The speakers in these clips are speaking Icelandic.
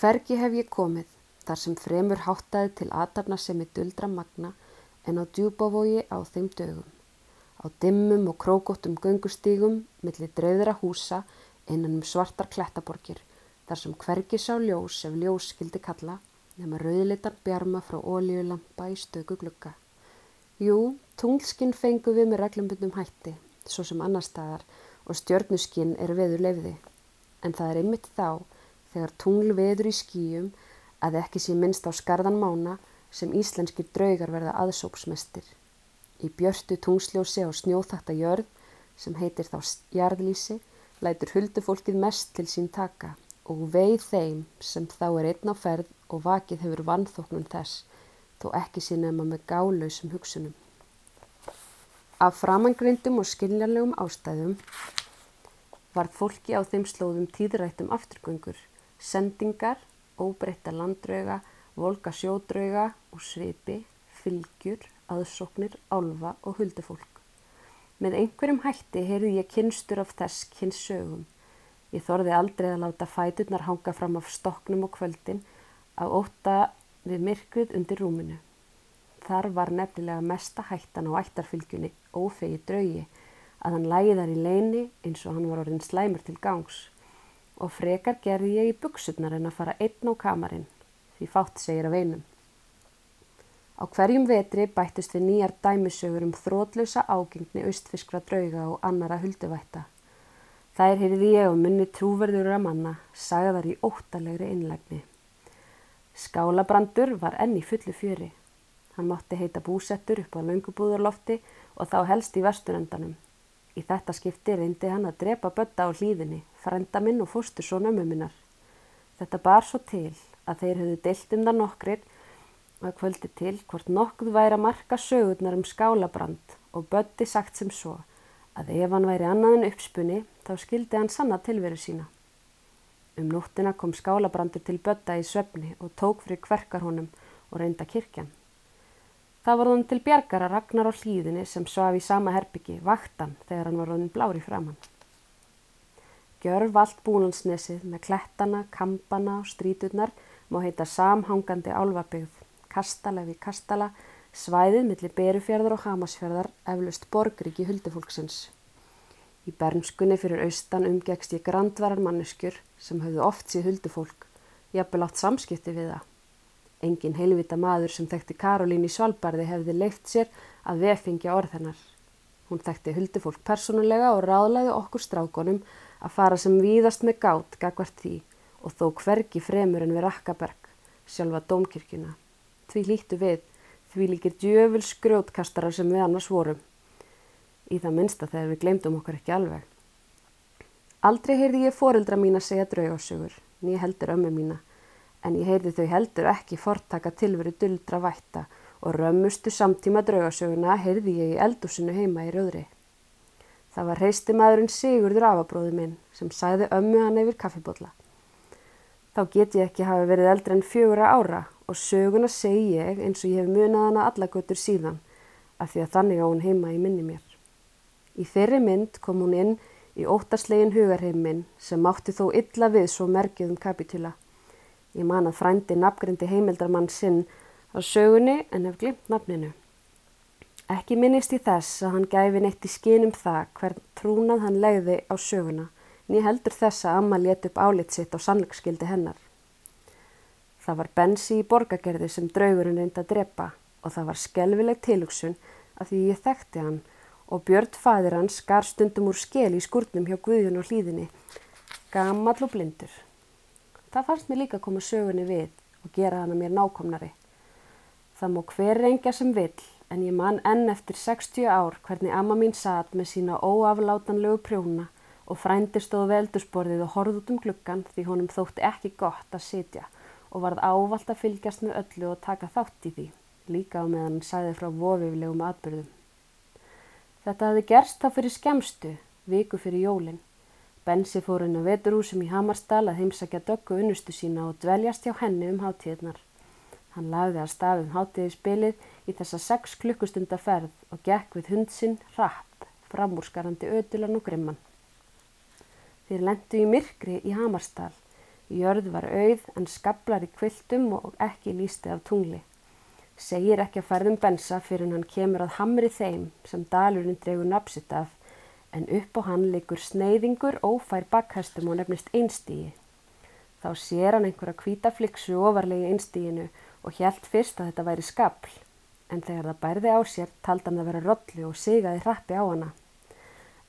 Hvergi hef ég komið, þar sem fremur háttaði til aðtapna sem er duldra magna en á djúbavogi á þeim dögum. Á dimmum og krókóttum göngustígum millir drauðra húsa innan um svartar klettaborgir, þar sem hvergi sá ljós ef ljós skildi kalla, nema rauðlitan bjarma frá ólíulampa í stöku glugga. Jú, tunglskinn fengu við með reglumbundum hætti, svo sem annar staðar, og stjörnuskinn er veður lefði. En það er einmitt þá, þegar tungl veður í skýjum, að ekki sé minnst á skarðan mána sem íslenskir draugar verða aðsópsmestir. Í björtu tungsljósi á snjóþakta jörð, sem heitir þá jarðlýsi, lætur huldufólkið mest til sín taka og veið þeim sem þá er einn á ferð og vakið hefur vannþóknum þess, þó ekki sé nema með gálausum hugsunum. Af framangreindum og skiljanlegum ástæðum var fólki á þeim slóðum tíðrættum afturgöngur, sendingar, óbreytta landdrauga, volga sjódrauga og svipi, fylgjur, aðsóknir, álfa og huldufólk. Með einhverjum hætti heyrði ég kynstur af þess kynssögum. Ég þorði aldrei að láta fæturnar hanga fram af stoknum og kvöldin að óta við myrkrið undir rúminu. Þar var nefnilega mesta hættan á ættarfylgjunni ófegi draugi að hann lægi þar í leini eins og hann var orðin slæmur til gangs og frekar gerði ég í buksutnar en að fara einn á kamarinn því fátt segir af einum. Á hverjum vetri bættist við nýjar dæmisögur um þrótlösa ágengni austfiskra drauga og annara hulduvætta. Þær heyrði ég og munni trúverður að manna, sagðar í óttalegri innlegni. Skálabrandur var enn í fullu fjöri. Hann mátti heita búsettur upp á laungubúðarlofti og þá helst í vestunendanum. Í þetta skipti reyndi hann að drepa bötta á hlýðinni, frenda minn og fóstur svo nömmu minnar. Þetta bar svo til að þeir höfðu deilt um það nokkrir að kvöldi til hvort nokkuð væri að marka sögurnar um skálabrand og bötti sagt sem svo að ef hann væri annað en uppspunni þá skildi hann sanna tilveru sína. Um nóttina kom skálabrandur til bötta í söfni og tók fyrir kverkar honum og reynda kirkjan. Það var hann til bjargar að ragnar á hlýðinni sem svaf í sama herbyggi, vaktan, þegar hann var hann blári framann. Gjörf allt búlansnesið með klettana, kampana og stríturnar má heita samhangandi álvabyggð, kastala við kastala, svæðið millir berufjörðar og hamasfjörðar eflust borgríki huldufólksins. Í bernskunni fyrir austan umgegst ég grandvarar manneskjur sem höfðu oft síð huldufólk, jafnvel átt samskipti við það. Engin heilvita maður sem þekkti Karolín í Svalbarði hefði leift sér að vefingja orðhennar. Hún þekkti huldufólk persónulega og ráðlæði okkur strákonum að fara sem víðast með gát gagvart því og þó hvergi fremur en við Rakkaberg, sjálfa dómkirkjuna. Því líktu við, því líkir djöful skrjótkastarar sem við annars vorum. Í það minsta þegar við glemdum okkur ekki alveg. Aldrei heyrði ég foreldra mín að segja draugasögur, nýja heldur ömmu mína en ég heyrði þau heldur ekki fortaka tilveru duldra vætta og römmustu samtíma draugasöguna heyrði ég í eldusinu heima í rauðri. Það var hreisti maðurinn Sigurður afabróðu minn sem sæði ömmu hann yfir kaffibotla. Þá get ég ekki hafa verið eldre en fjögura ára og söguna segi ég eins og ég hef munað hana allagötur síðan af því að þannig á hún heima í minni mér. Í þeirri mynd kom hún inn í óttarslegin hugarheiminn sem mátti þó illa við svo merkið um kapitula. Ég man að frændi nafngrindi heimildarmann sinn á sögunni en hef glimt nafninu. Ekki minnist í þess að hann gæfi neitt í skinum það hvern trúnað hann legði á söguna, ný heldur þess að Amma let upp álit sitt á sannleikskildi hennar. Það var bensi í borgagerði sem draugurinn reyndi að drepa og það var skelvileg tilugsun að því ég þekkti hann og Björn fæðir hans skar stundum úr skeli í skurnum hjá Guðjun og hlýðinni, gammal og blindur. Það fannst mér líka að koma sögunni við og gera hana mér nákomnari. Það mó hver reyngja sem vill en ég man enn eftir 60 ár hvernig amma mín satt með sína óaflátanlegu prjóna og frændi stóð veldusborðið og horð út um gluggan því honum þótti ekki gott að sitja og varð ávalt að fylgjast með öllu og taka þátt í því, líka á meðan hann sæði frá vofiflegum atbyrðum. Þetta hefði gerst þá fyrir skemstu, viku fyrir jólinn. Bensi fór inn á veturúsum í Hamarsdal að heimsækja döggu unnustu sína og dveljast hjá henni um hátíðnar. Hann lagði að stafum hátíðispilið í þessa sex klukkustunda ferð og gekk við hundsinn rapp, framúrskarandi ödulan og grimman. Þeir lendu í myrkri í Hamarsdal, Jörð var auð en skablar í kviltum og ekki lísti af tungli. Segir ekki að færðum bensa fyrir hann kemur að hamri þeim sem dalurinn dregur napsitt af en upp á hann likur sneiðingur ófær bakhestum og nefnist einstígi. Þá sér hann einhverja kvítafliksu ofarlegi einstíginu og hjælt fyrst að þetta væri skabl en þegar það bærði á sér taldi hann að vera rollu og sigaði rappi á hana.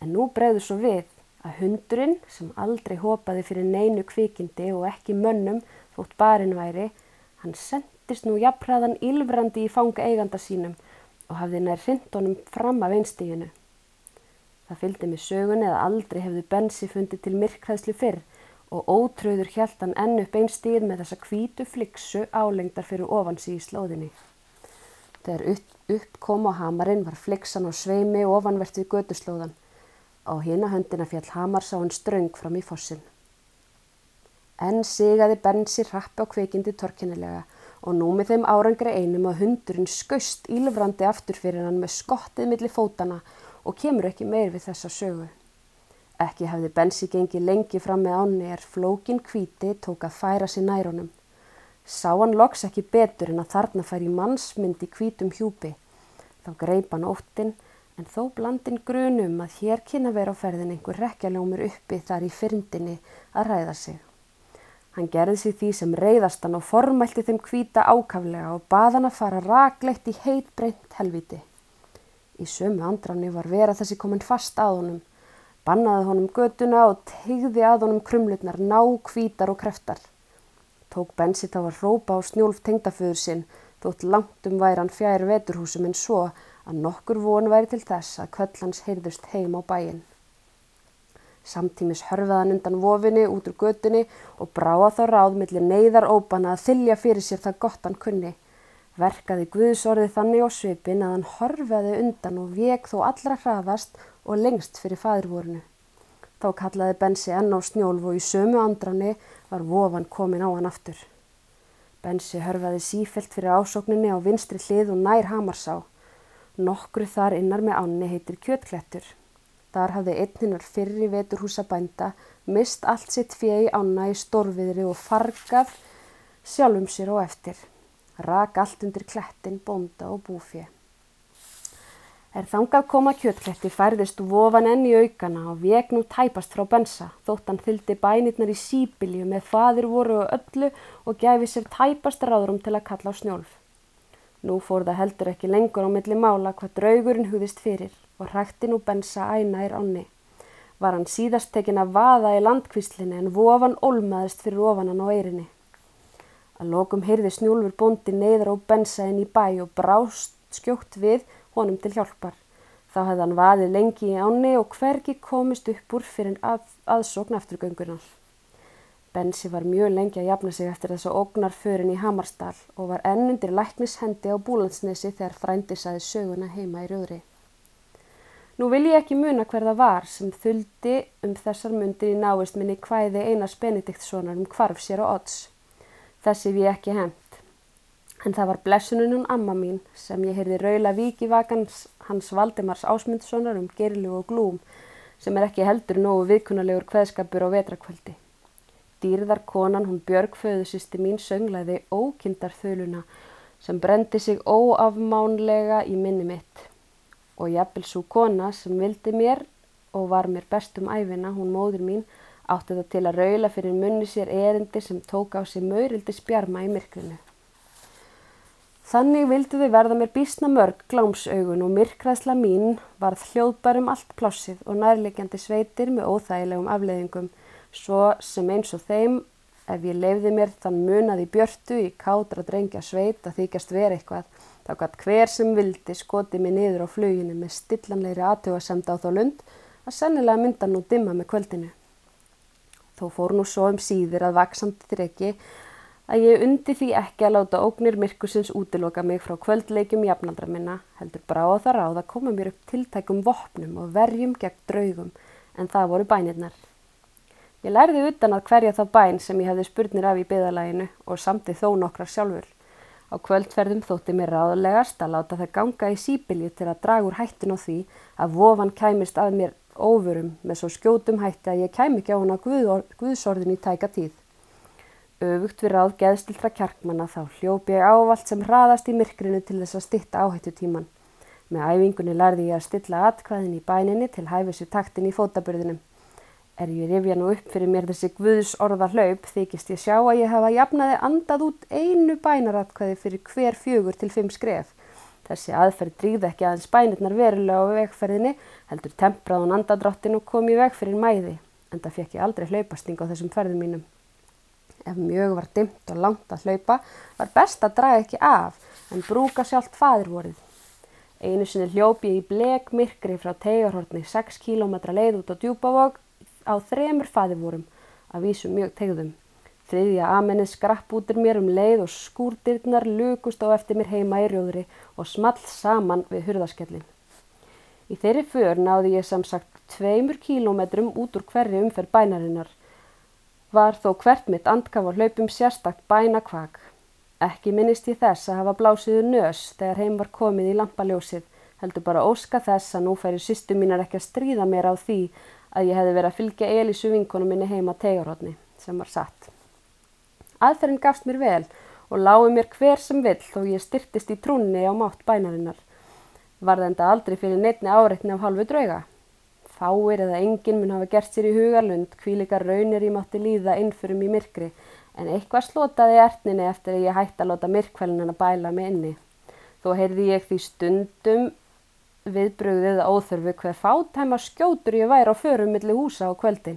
En nú bregður svo við að hundurinn sem aldrei hopaði fyrir neinu kvikindi og ekki mönnum þótt barinn væri, hann sendist nú jafnræðan ylvrandi í fanga eiganda sínum og hafði nær hrindunum fram af einstíginu. Það fylgdi með sögun eða aldrei hefðu bensi fundið til myrkræðslu fyrr og ótröður hjælt hann enn upp einstíð með þessa kvítu fliksu álengdar fyrir ofansi í slóðinni. Þegar upp, kom á hamarinn var fliksan á sveimi ofanvert við göduslóðan Á hina höndina fjall Hamar sá hann ströng fram í fossin. Enn sigaði Bensi rappi á kveikindi torkinnilega og nú með þeim árangri einum að hundurinn skaust ílefrandi aftur fyrir hann með skottið millir fótana og kemur ekki meir við þessa sögu. Ekki hafði Bensi gengið lengi fram með ánni er flókin kvíti tók að færa sér nærunum. Sá hann loks ekki betur en að þarna fær í mannsmyndi kvítum hjúpi. Þá greip hann óttinn en þó blandin grunum að hér kynna vera á ferðin einhver rekjaljómur uppi þar í fyrndinni að ræða sig. Hann gerði sig því sem reyðastan og formælti þeim kvíta ákaflega og baðan að fara ragleitt í heit breynt helviti. Í sömu andranni var vera þessi komin fast að honum, bannaði honum göduna og tegði að honum krumlutnar ná kvítar og kreftar. Tók bensitt á að rópa á snjólf tengdaföður sinn þótt langt um væran fjær veturhúsum en svo að nokkur von væri til þess að köllans heyrðust heim á bæin. Samtímis hörfaðan undan vofinni út úr gödunni og bráða þá ráð millir neyðar óbana að þylja fyrir sér það gott hann kunni. Verkaði Guðsorði þannig á svipin að hann horfaði undan og vek þó allra hraðast og lengst fyrir fæðurvorinu. Þá kallaði Bensi enn á snjólf og í sömu andranni var vofan komin á hann aftur. Bensi hörfaði sífelt fyrir ásókninni á vinstri hlið og nær hamarsá. Nokkru þar innar með ánni heitir Kjötklettur. Þar hafði einninnar fyrri veturhúsa bænda mist allt sitt fjegi ána í stórviðri og fargað sjálfum sér og eftir. Rak allt undir klettin, bonda og búfje. Er þangað koma kjötkletti færðist vofan enn í aukana og veg nú tæpast frá bensa þótt hann fylgdi bænirnar í sípilju með fadir voru og öllu og gæfi sér tæpast ráðrum til að kalla á snjólf. Nú fór það heldur ekki lengur á milli mála hvað draugurinn hugðist fyrir og hrækti nú bensa æna í ránni. Var hann síðast tekin að vaða í landkvíslinni en vofan olmaðist fyrir ofanan á eirinni. Að lokum heyrði snjúlfur bóndi neyðra og bensa inn í bæ og brást skjótt við honum til hjálpar. Þá hefði hann vaðið lengi í áni og hvergi komist upp úr fyrir að, aðsókn eftirgöngunar. Bensi var mjög lengi að jafna sig eftir þess að ógnar förin í Hamarsdal og var ennundir læknishendi á Búlandsnesi þegar frændi saði söguna heima í rjóðri. Nú vil ég ekki muna hver það var sem þuldi um þessar mundir í náist minni hvæði Einars Benediktssonar um hvarf sér og odds. Þessi við ekki hent. En það var blessununum amma mín sem ég heyrði raula vikivakans hans Valdemars Ásmundssonar um gerlu og glúm sem er ekki heldur nógu viðkunnulegur hveðskapur á vetrakvöldi. Dýrðar konan hún Björg föðusisti mín sönglaði ókindar þöluna sem brendi sig óafmánlega í minni mitt og jafnvel svo kona sem vildi mér og var mér bestum æfina, hún móður mín, átti það til að raula fyrir munni sér erindi sem tók á sig maurildi spjarma í myrkrinu. Þannig vildi þau verða mér bísna mörg glámsaugun og myrkraðsla mín varð hljóðbarum allt plássið og nærlegjandi sveitir með óþægilegum afleðingum svo sem eins og þeim ef ég lefði mér þann munað í björtu í kátra drengja sveit að þykjast vera eitthvað þá gætt hver sem vildi skoti mig niður á fluginu með stillanleiri aðtögasemd á þá lund að sennilega mynda nú dimma með kvöldinu. Þó fór nú svo um síðir að vaksandi þreki að ég undi því ekki að láta ógnir myrkusins útiloka mig frá kvöldleikum jafnaldra minna, heldur brá á það ráð að koma mér upp tiltækum vopnum og verjum gegn draugum en það voru bænirnar. Ég lærði utan að hverja þá bæn sem ég hefði spurnir af í byðalæginu og samti þó nokkrar sjálfur. Á kvöldferðum þótti mér ráðlegast að láta það ganga í sípilju til að draga úr hættin á því að vofan kæmist að mér óvörum með svo skjótum hætti að ég kæmi ekki á hana guð, guðsorðin í tæka tíð. Öfugt við ráð geðstiltra kjarkmanna þá hljópi ég ávalt sem hraðast í myrkrinu til þess að stitta áhættu tíman. Með æfingunni lærði ég að stilla atkvæðin í bæninni til hæfis við taktin í fótaburðinum. Er ég rifja nú upp fyrir mér þessi guðs orða hlaup þykist ég sjá að ég hafa jafnaði andað út einu bænaratkvæði fyrir hver fjögur til fimm skref. Þessi aðferð drýði ekki aðeins bænirnar verulega á vegferðinni, heldur tempraðun andadráttin og kom í veg fyrir mæði, en það fekk ég aldrei hlaupasting á þessum ferðum mínum. Ef mjög var dimt og langt að hlaupa, var best að draga ekki af, en brúka sjálft fadirvorið. Einu sinni hljópi ég í blek myrkri frá tegarhortni 6 km leið út á djúbavog á þremur fadirvorum, að vísu mjög tegðum. Þriðja amenið skrapp út mér um leið og skúrdirnar lukust á eftir mér heima í rjóðri og small saman við hurðaskellin. Í þeirri för náði ég samsagt tveimur kílómetrum út úr hverju umferð bænarinnar. Var þó hvert mitt andkaf á hlaupum sérstakt bæna kvak. Ekki minnist ég þess að hafa blásiðu nös þegar heim var komið í lampaljósið, heldur bara óska þess að nú færi sýstu mínar ekki að stríða mér á því að ég hefði verið að fylgja Elísu vinkonu minni heima tegarótni, sem var satt. Aðferðin gafst mér vel og lái mér hver sem vill þó ég styrtist í trúnni á mátt bænarinnar. Var þetta aldrei fyrir neittni áreitni af halvu drauga. Fáir eða enginn mun hafa gert sér í hugalund kvíleika raunir ég mátti líða innförum í myrkri en eitthvað slotaði ertninni eftir að ég hætti að láta myrkvælinn að bæla mig inni. Þó heyrði ég því stundum viðbröðið óþörfu hver fátæma skjótur ég væri á förum millir húsa á kveldin.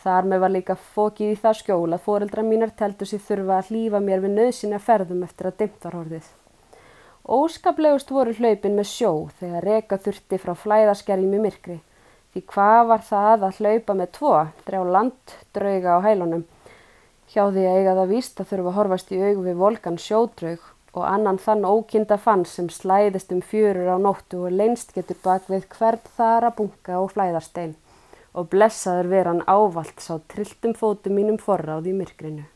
Þar með var líka fókið í það skjól að foreldra mínar teltu sér þurfa að hlýfa mér við nöðsina ferðum eftir að dimt var horfið. Óskaplegust voru hlaupin með sjó þegar reka þurfti frá flæðaskerjum í myrkri. Því hvað var það að hlaupa með tvo, þrjá landdrauga á hælunum? Hjá því að eiga það víst að þurfa að horfast í aug við volkan sjódraug og annan þann ókinda fann sem slæðist um fjörur á nóttu og leinst getur bak við hvert þara bunga og flæðarstein og blessaður veran ávalt sá trilltum fótum mínum forráð í myrkrinu.